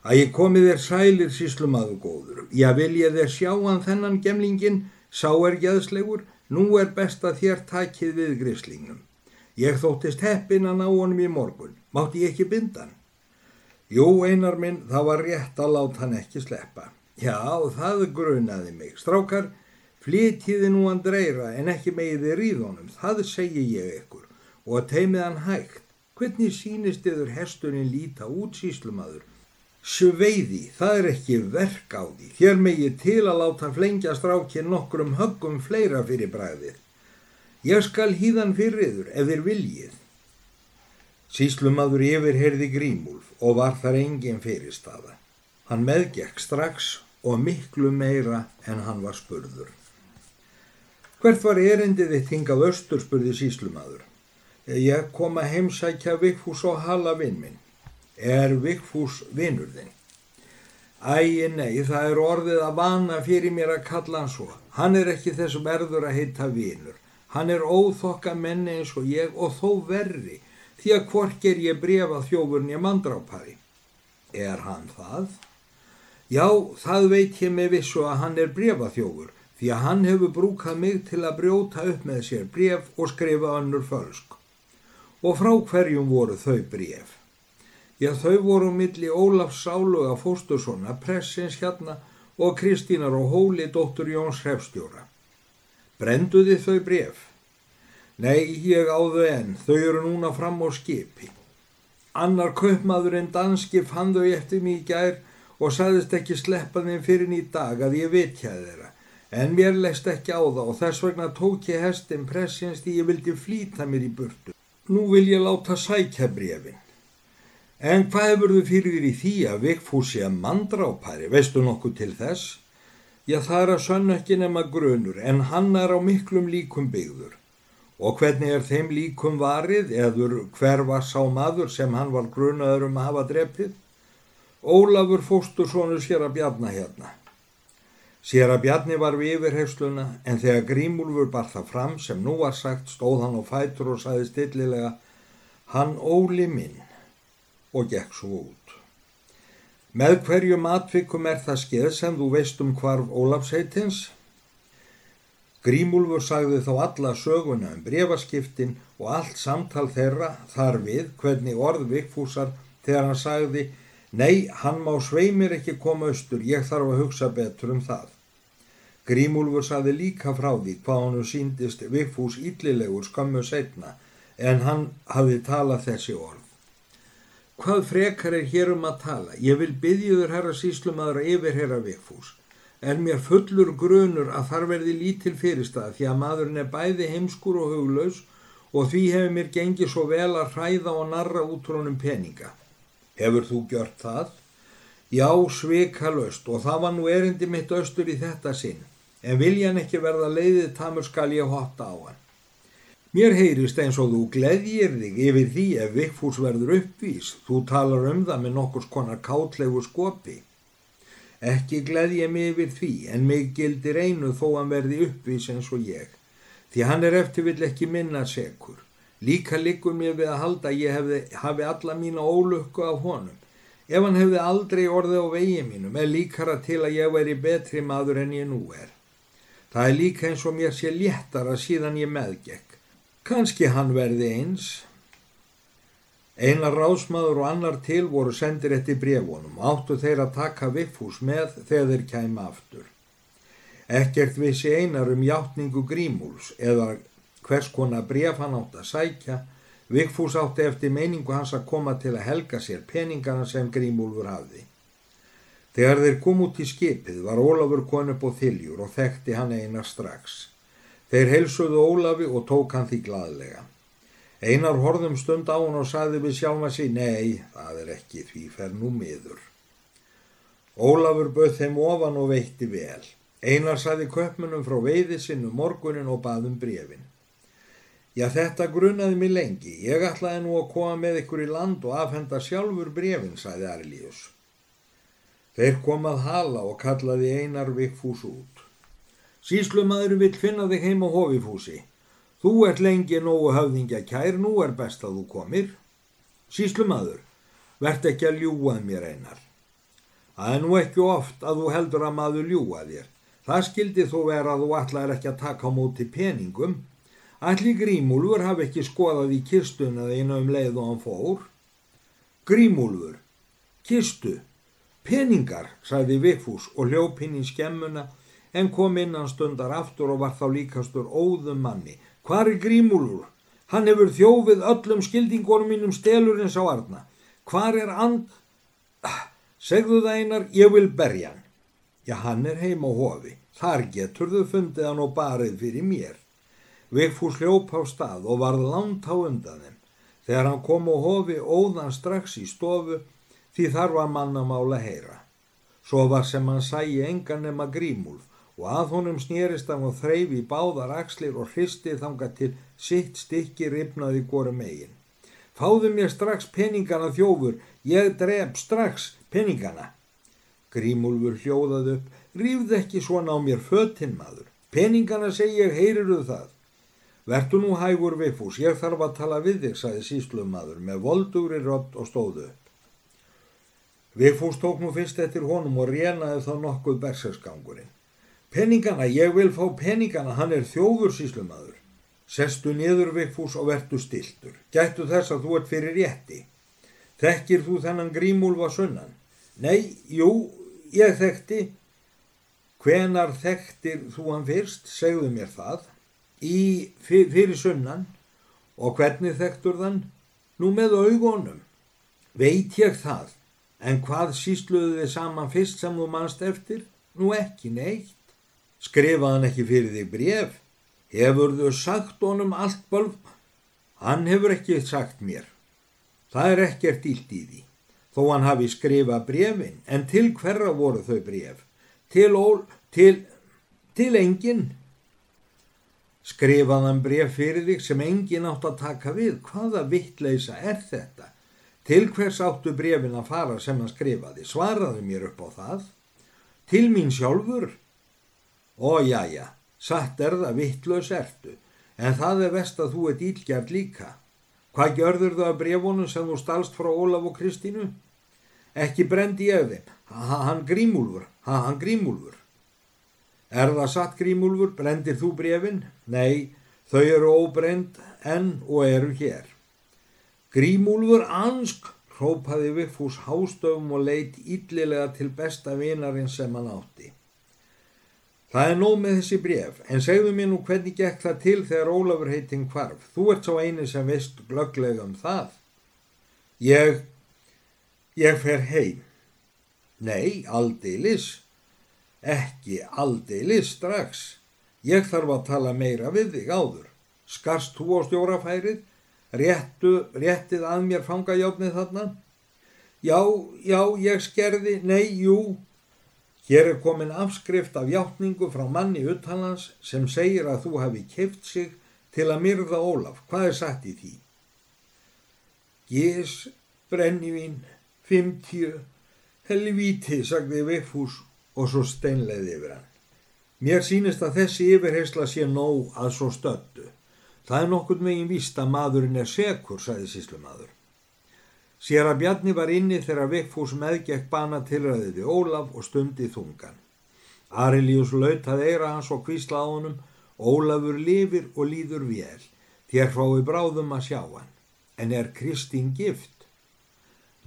Að ég komi þér sælir síslumadur góður. Já, vil ég þér sjá hann þennan gemlingin, sá er geðslegur, nú er best að þér takið við grislingnum. Ég þóttist heppin að ná honum í morgun. Mátti ég ekki bindan? Jú, einar minn, það var rétt að láta hann ekki sleppa. Já, það grunaði mig. Strákar, flytiði nú hann dreira en ekki megiði ríðunum. Það segi ég ykkur. Og að teimið hann hægt. Hvernig sínist yfir hesturinn líta út síslumadur? Sveiði, það er ekki verk á því. Þér megið til að láta flengja strákinn nokkrum höggum fleira fyrir bræðið. Ég skal hýðan fyrir yður ef þér viljið. Síslumadur yfirherði grímúlf og var þar engin fyrirstaða. Hann meðgekk strax og miklu meira en hann var spurður. Hvert var erindið þitt hingað östur spurði síslumadur. Ég kom að heimsækja Vigfús og hala vinn minn. Er Vigfús vinnur þinn? Æi, nei, það er orðið að vana fyrir mér að kalla hann svo. Hann er ekki þessum erður að heita vinnur. Hann er óþokka menni eins og ég og þó verri því að hvork er ég brefa þjófurni að mandrápari. Er hann það? Já, það veit ég með vissu að hann er brefa þjófur því að hann hefur brúkað mig til að brjóta upp með sér bref og skrifa önnur fölsk. Og frá hverjum voru þau bref? Já, þau voru milli Ólaf Sáluga Fósturssona, pressins hérna og Kristínar og Hóli, dóttur Jóns Hrefstjóra. Brenduði þau bref? Nei, ég á þau enn, þau eru núna fram á skipi. Annar kaupmaðurinn danski fann þau eftir mig í gær og sagðist ekki sleppa þeim fyrir í dag að ég vitjaði þeirra. En mér leist ekki á það og þess vegna tók ég hestin pressins því ég vildi flýta mér í burtu. Nú vil ég láta sækja brefin. En hvað hefur þú fyrir þér í því að Vigfúsi að mandrápæri, veistu nokkuð til þess? Já það er að sönn ekki nema grunur en hann er á miklum líkum byggður. Og hvernig er þeim líkum varið eður hver var sá maður sem hann var grunaður um að hafa drefið? Ólafur fóstursonu sér að bjarna hérna. Sér að bjarni var við yfirhefsluna en þegar Grímúlfur bar það fram sem nú var sagt stóð hann á fætur og saði stillilega Hann óli minn og gekk svo út. Með hverju matvikum er það skeið sem þú veist um hvarf Ólafsheitins? Grímúlfur sagði þá alla söguna um brefaskiptin og allt samtal þeirra þar við hvernig orð vikfúsar þegar hann sagði Nei, hann má sveimir ekki koma austur, ég þarf að hugsa betur um það. Grímúlfur sagði líka frá því hvað hann síndist vikfús yllilegur skammu setna en hann hafi talað þessi orð. Hvað frekar er hér um að tala? Ég vil byggjuður herra síslumadur að yfirherra Vigfús. Er mér fullur grunur að þar verði lítil fyrirstað því að maðurinn er bæði heimskur og huglaus og því hefur mér gengið svo vel að hræða og narra út frá húnum peninga. Hefur þú gjört það? Já, sveika löst og það var nú erindi mitt austur í þetta sinn. En vilja hann ekki verða leiðið tamur skal ég hotta á hann. Mér heyrist eins og þú gleðjir þig yfir því ef Vigfús verður uppvís. Þú talar um það með nokkurs konar kátlegu skopi. Ekki gleðja mig yfir því en mig gildir einu þó hann verði uppvís eins og ég. Því hann er eftir vill ekki minna sekur. Líka likur mér við að halda ég hefði, hafi alla mína ólökku af honum. Ef hann hefði aldrei orðið á vegi mínum er líkara til að ég veri betri maður en ég nú er. Það er líka eins og mér sé léttar að síðan ég meðgekk. Kanski hann verði eins. Einar rásmaður og annar til voru sendir eftir brefunum og áttu þeir að taka Viffús með þegar þeir kæma aftur. Ekkert vissi einar um hjáttningu grímúls eða hvers konar bref hann átt að sækja. Viffús átti eftir meiningu hans að koma til að helga sér peningana sem grímúlfur hafði. Þegar þeir kom út í skipið var Ólafur konu på þiljur og þekkti hann einar strax. Þeir heilsuðu Ólafi og tók hann því gladlega. Einar horðum stund á hann og saði við sjálfa sig, nei, það er ekki því fer nú miður. Ólafur bauð þeim ofan og veitti vel. Einar saði köpmunum frá veiði sinu morgunin og baðum brefin. Já, þetta grunnaði mig lengi. Ég ætlaði nú að koma með ykkur í land og afhenda sjálfur brefin, saði Arlíus. Þeir komað hala og kallaði Einar Vikfús út. Síslumadur vil finna þig heim á hofifúsi. Þú ert lengi nógu höfðingja kær, nú er best að þú komir. Síslumadur, verðt ekki að ljúað mér einar. Það er nú ekki oft að þú heldur að maður ljúa þér. Það skildi þú vera að þú allar ekki að taka á móti peningum. Allir Grímúlfur hafi ekki skoðað í kistuna þeina um leið og hann fór. Grímúlfur, kistu, peningar, sagði Vigfús og hljóp hinn í skemmuna en kom innan stundar aftur og var þá líkastur óðum manni. Hvar er Grímúlfur? Hann hefur þjófið öllum skildingunum mínum stelurins á arna. Hvar er and... Segðu það einar, ég vil berja hann. Já, hann er heim á hofi. Þar getur þau fundið hann og barið fyrir mér. Vigfús hljóp á stað og varð langt á undan þeim. Þegar hann kom á hofi óðan strax í stofu því þar var mannamála heyra. Svo var sem hann sæi engan nema grímúlf og að honum snýrist hann og þreyfi í báðar axlir og hristi þanga til sitt stykki ripnaði góru megin. Fáðu mér strax peningana þjófur, ég dref strax peningana. Grímúlfur hljóðað upp, rífð ekki svona á mér fötinn maður. Peningana segi ég, heyriruð það. Vertu nú hægur Vigfús, ég þarf að tala við þig, saði síslum maður með voldugri rott og stóðu upp. Vigfús tók nú fyrst eftir honum og rénaði þá nokkuð berserskangurinn. Peningana, ég vil fá peningana, hann er þjóður síslum maður. Sestu niður Vigfús og vertu stiltur. Gættu þess að þú ert fyrir rétti. Þekkir þú þennan grímúlva sunnan? Nei, jú, ég þekkti. Hvenar þekktir þú hann fyrst? Segðu mér það. Í fyrir sunnan. Og hvernig þekktur þann? Nú með augunum. Veit ég það. En hvað sísluðu þið saman fyrst sem þú mannst eftir? Nú ekki neitt. Skrifaði hann ekki fyrir þig bref? Hefur þau sagt honum allt bölf? Hann hefur ekki sagt mér. Það er ekkert ílt í því. Þó hann hafi skrifað brefin. En til hverra voru þau bref? Til, ól, til, til engin. Skrifaðan bref fyrir þig sem engin átt að taka við. Hvaða vittleisa er þetta? Til hvers áttu brefin að fara sem hann skrifaði? Svaraði mér upp á það. Til mín sjálfur. Ó já já, satt er það vittlaus ertu. En það er vest að þú ert ílgjart líka. Hvað gjörður það að brefunum sem þú stalst frá Ólaf og Kristínu? Ekki brendi ég þeim. Ha, hann grímúlfur, ha, hann grímúlfur. Er það satt grímúlfur, brendir þú brefin? Nei, þau eru óbrend enn og eru hér. Grímúlfur ansk, hrópaði Viffús hástöfum og leitt yllilega til besta vinarinn sem hann átti. Það er nóg með þessi bref, en segðu mér nú hvernig gekk það til þegar Ólafur heiting hvarf. Þú ert svo eini sem veist glögglega um það. Ég, ég fer heim. Nei, aldeilis. Ekki aldeilis strax. Ég þarf að tala meira við þig áður. Skarst þú á stjórafærið? Réttu, réttið að mér fangajátnið þarna? Já, já, ég skerði, nei, jú. Hér er komin afskrift af hjáttningu frá manni uttalans sem segir að þú hafi keift sig til að myrða Ólaf. Hvað er sagt í því? Gís, brennivín, 50, helvíti, sagði Viffús og svo steinleiði yfir hann. Mér sínist að þessi yfirheysla sé nóg að svo stöldu. Það er nokkur megin víst að maðurinn er sekur, sagði síslumadur. Sér að Bjarni var inni þegar Vigfús meðgekk bana tilræðið við Ólaf og stundi þungan. Arilíus lautað eira hans og kvísla á honum, Ólafur lifir og líður vel, þér fái bráðum að sjá hann. En er Kristín gift?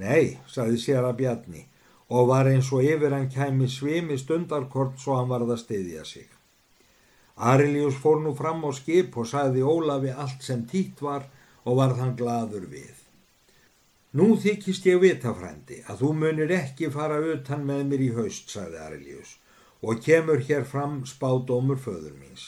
Nei, saði sér að Bjarni og var eins og yfir hann kæmi svimi stundarkort svo hann varð að styðja sig. Arilíus fór nú fram á skip og sagði Ólafi allt sem títt var og varð hann gladur við. Nú þykist ég vita, frændi, að þú munir ekki fara utan með mér í haust, sagði Arilíus, og kemur hér fram spádómur föður míns.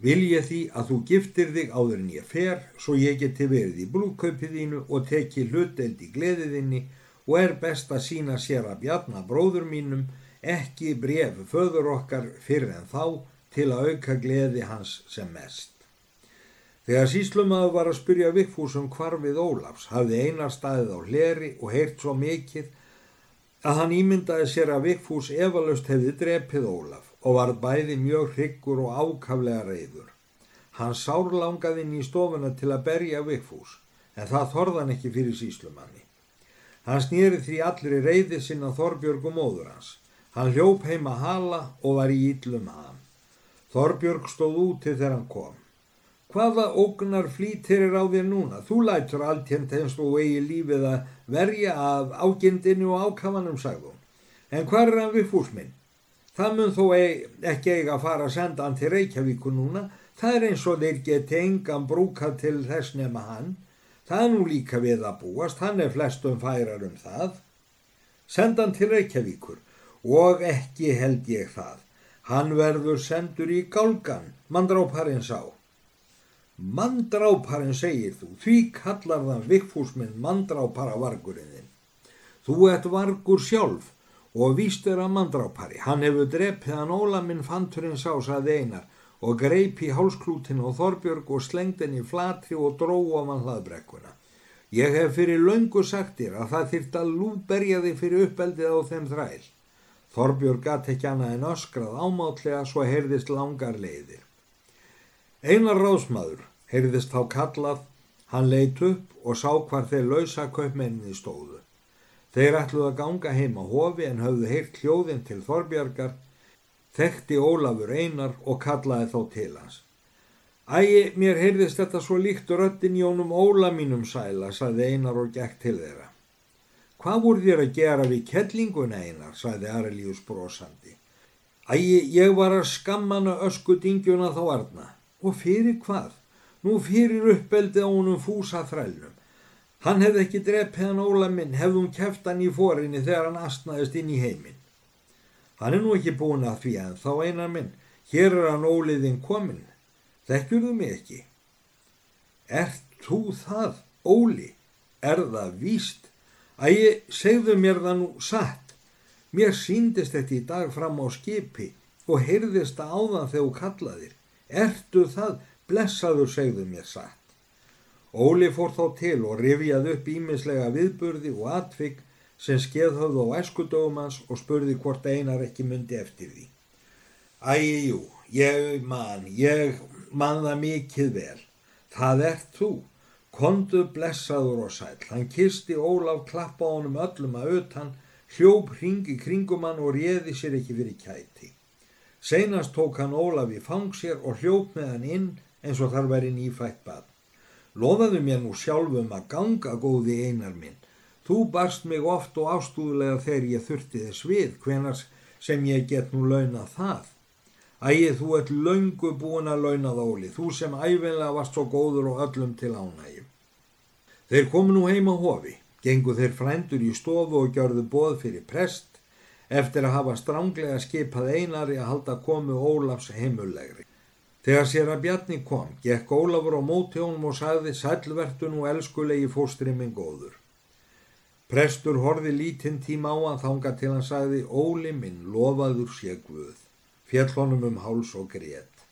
Vil ég því að þú giftir þig áður en ég fer, svo ég geti verið í brúköpiðínu og teki hluteld í gleðiðinni og er best að sína sér að bjarna bróður mínum ekki bref föður okkar fyrir en þá til að auka gleði hans sem mest. Þegar síslumadur var að spyrja Vigfúsum hvarfið Ólafs hafði einar staðið á hleri og heyrt svo mikið að hann ímyndaði sér að Vigfús efalust hefði drepið Ólaf og var bæði mjög hryggur og ákaflega reyður. Hann sárlangaði inn í stofuna til að berja Vigfús en það þorðan ekki fyrir síslumanni. Hann snýri því allir í reyði sinna Þorbjörg og móður hans. Hann hljóp heima hala og var í íllum ham. Þorbjörg stóð úti þegar hann kom. Hvaða ógnar flýtir er á þér núna? Þú lætur alltjent eins og eigi lífið að verja af ágindinu og ákafanum, sagðum. En hvað er hann við fúsminn? Það mun þó ekki eiga að fara að senda hann til Reykjavíku núna. Það er eins og þeir geti engan brúka til þess nema hann. Það er nú líka við að búast, hann er flestum færar um það. Senda hann til Reykjavíkur og ekki held ég það. Hann verður sendur í gálgan, mandráparinn sá. Mandráparinn segir þú, því kallar það vikfúsminn mandrápara vargurinninn. Þú ert vargur sjálf og víst er að mandrápari. Hann hefur drepið hann Óla minn fanturinn sá, saði einar og greip í hálsklútin og Þorbjörg og slengd henni flatri og dró á mann hlaðbrekkuna. Ég hef fyrir löngu sagt þér að það þýrt að lúberja þig fyrir uppeldið á þeim þræl. Þorbjörg gatt ekki annað en öskrað ámátlega svo heyrðist langar leiðir. Einar ráðsmaður heyrðist þá kallað, hann leitt upp og sá hvar þeir lausa kaupmenninni stóðu. Þeir ætluð að ganga heim á hofi en höfðu heyrt hljóðin til Þorbjörgar, þekkti Ólafur einar og kallaði þá til hans. Ægi, mér heyrðist þetta svo líkt röttin í honum Óla mínum sæla, saði einar og gekk til þeirra. Hvað voru þér að gera við kettlinguna einar, saði Arelíus brosandi. Ægi, ég var að skammana ösku dingjuna þá arna. Og fyrir hvað? Nú fyrir uppbeldi á honum fúsa þrælnum. Hann hefði ekki dreppið hann óla minn, hefði hún keft hann í forinni þegar hann astnaðist inn í heiminn. Hann er nú ekki búin að því að þá einar minn, hér er hann óliðinn komin, þekkjur þú mig ekki? Ert þú það, Óli? Er það víst? Ægi, segðu mér það nú satt. Mér síndist þetta í dag fram á skipi og heyrðist það áðan þegar þú kallaðir. Ertu það? Blessaður segðu mér satt. Óli fór þá til og rifjaði upp ímislega viðburði og atvigg sem skeðhöfðu á eskudóum hans og spurði hvort einar ekki myndi eftir því. Æjú, ég man, ég man það mikið vel. Það ert þú. Kondu blessaður og sæl. Hann kisti Ólaf klappa á honum öllum að utan, hljóp hringi kringum hann og réði sér ekki fyrir kæti. Seinast tók hann Ólaf í fang sér og hljóp með hann inn eins og þar væri nýfætt bad. Lofaðu mér nú sjálfum að ganga góði einar minn. Þú barst mig oft og ástúðlega þegar ég þurfti þess við, hvenars sem ég get nú launað það. Ægið, þú ert laungu búin að launað óli, þú sem æfinlega varst svo góður og öllum til ánægjum. Þeir komu nú heima hofi, gengu þeir frændur í stofu og gjörðu boð fyrir prest eftir að hafa stránglega skipað einari að halda komu Ólafs heimullegri. Þegar sér að Bjarni kom, gekk Ólafur á móti honum og sagði sælvertun og elskulegi fóstri minn góður. Prestur horfi lítinn tíma á hann þanga til hann sagði Óli minn lofaður sé Guð, fjall honum um háls og greitt.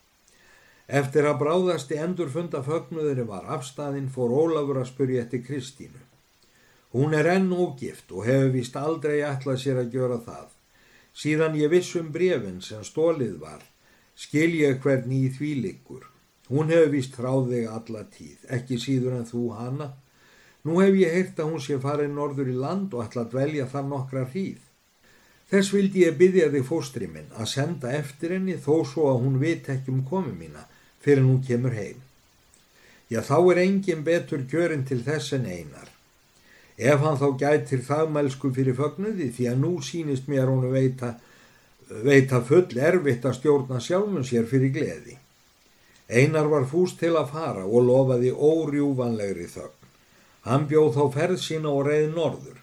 Eftir að bráðast í endurfunda fögnuðri var afstæðin fór Ólafur að spurja eftir Kristínu. Hún er enn ógift og hefur vist aldrei ætlað sér að gjöra það. Síðan ég vissum brefin sem stólið var skil ég hvernig í því liggur. Hún hefur vist þráð þig alla tíð, ekki síður en þú hana. Nú hef ég heyrt að hún sé farið norður í land og ætla að dvelja þar nokkra hríð. Þess vildi ég byggja þig fóstri minn að senda eftir henni þó svo að hún vit ekki um komi mína fyrir hún kemur heim. Já þá er engin betur kjörin til þess en einar. Ef hann þá gætir þagmælsku fyrir fögnuði því að nú sínist mér hún veita veit að full erfitt að stjórna sjálfum sér fyrir gleði. Einar var fúst til að fara og lofaði órjúvanlegri þögn. Hann bjóð þá ferð sína og reið norður.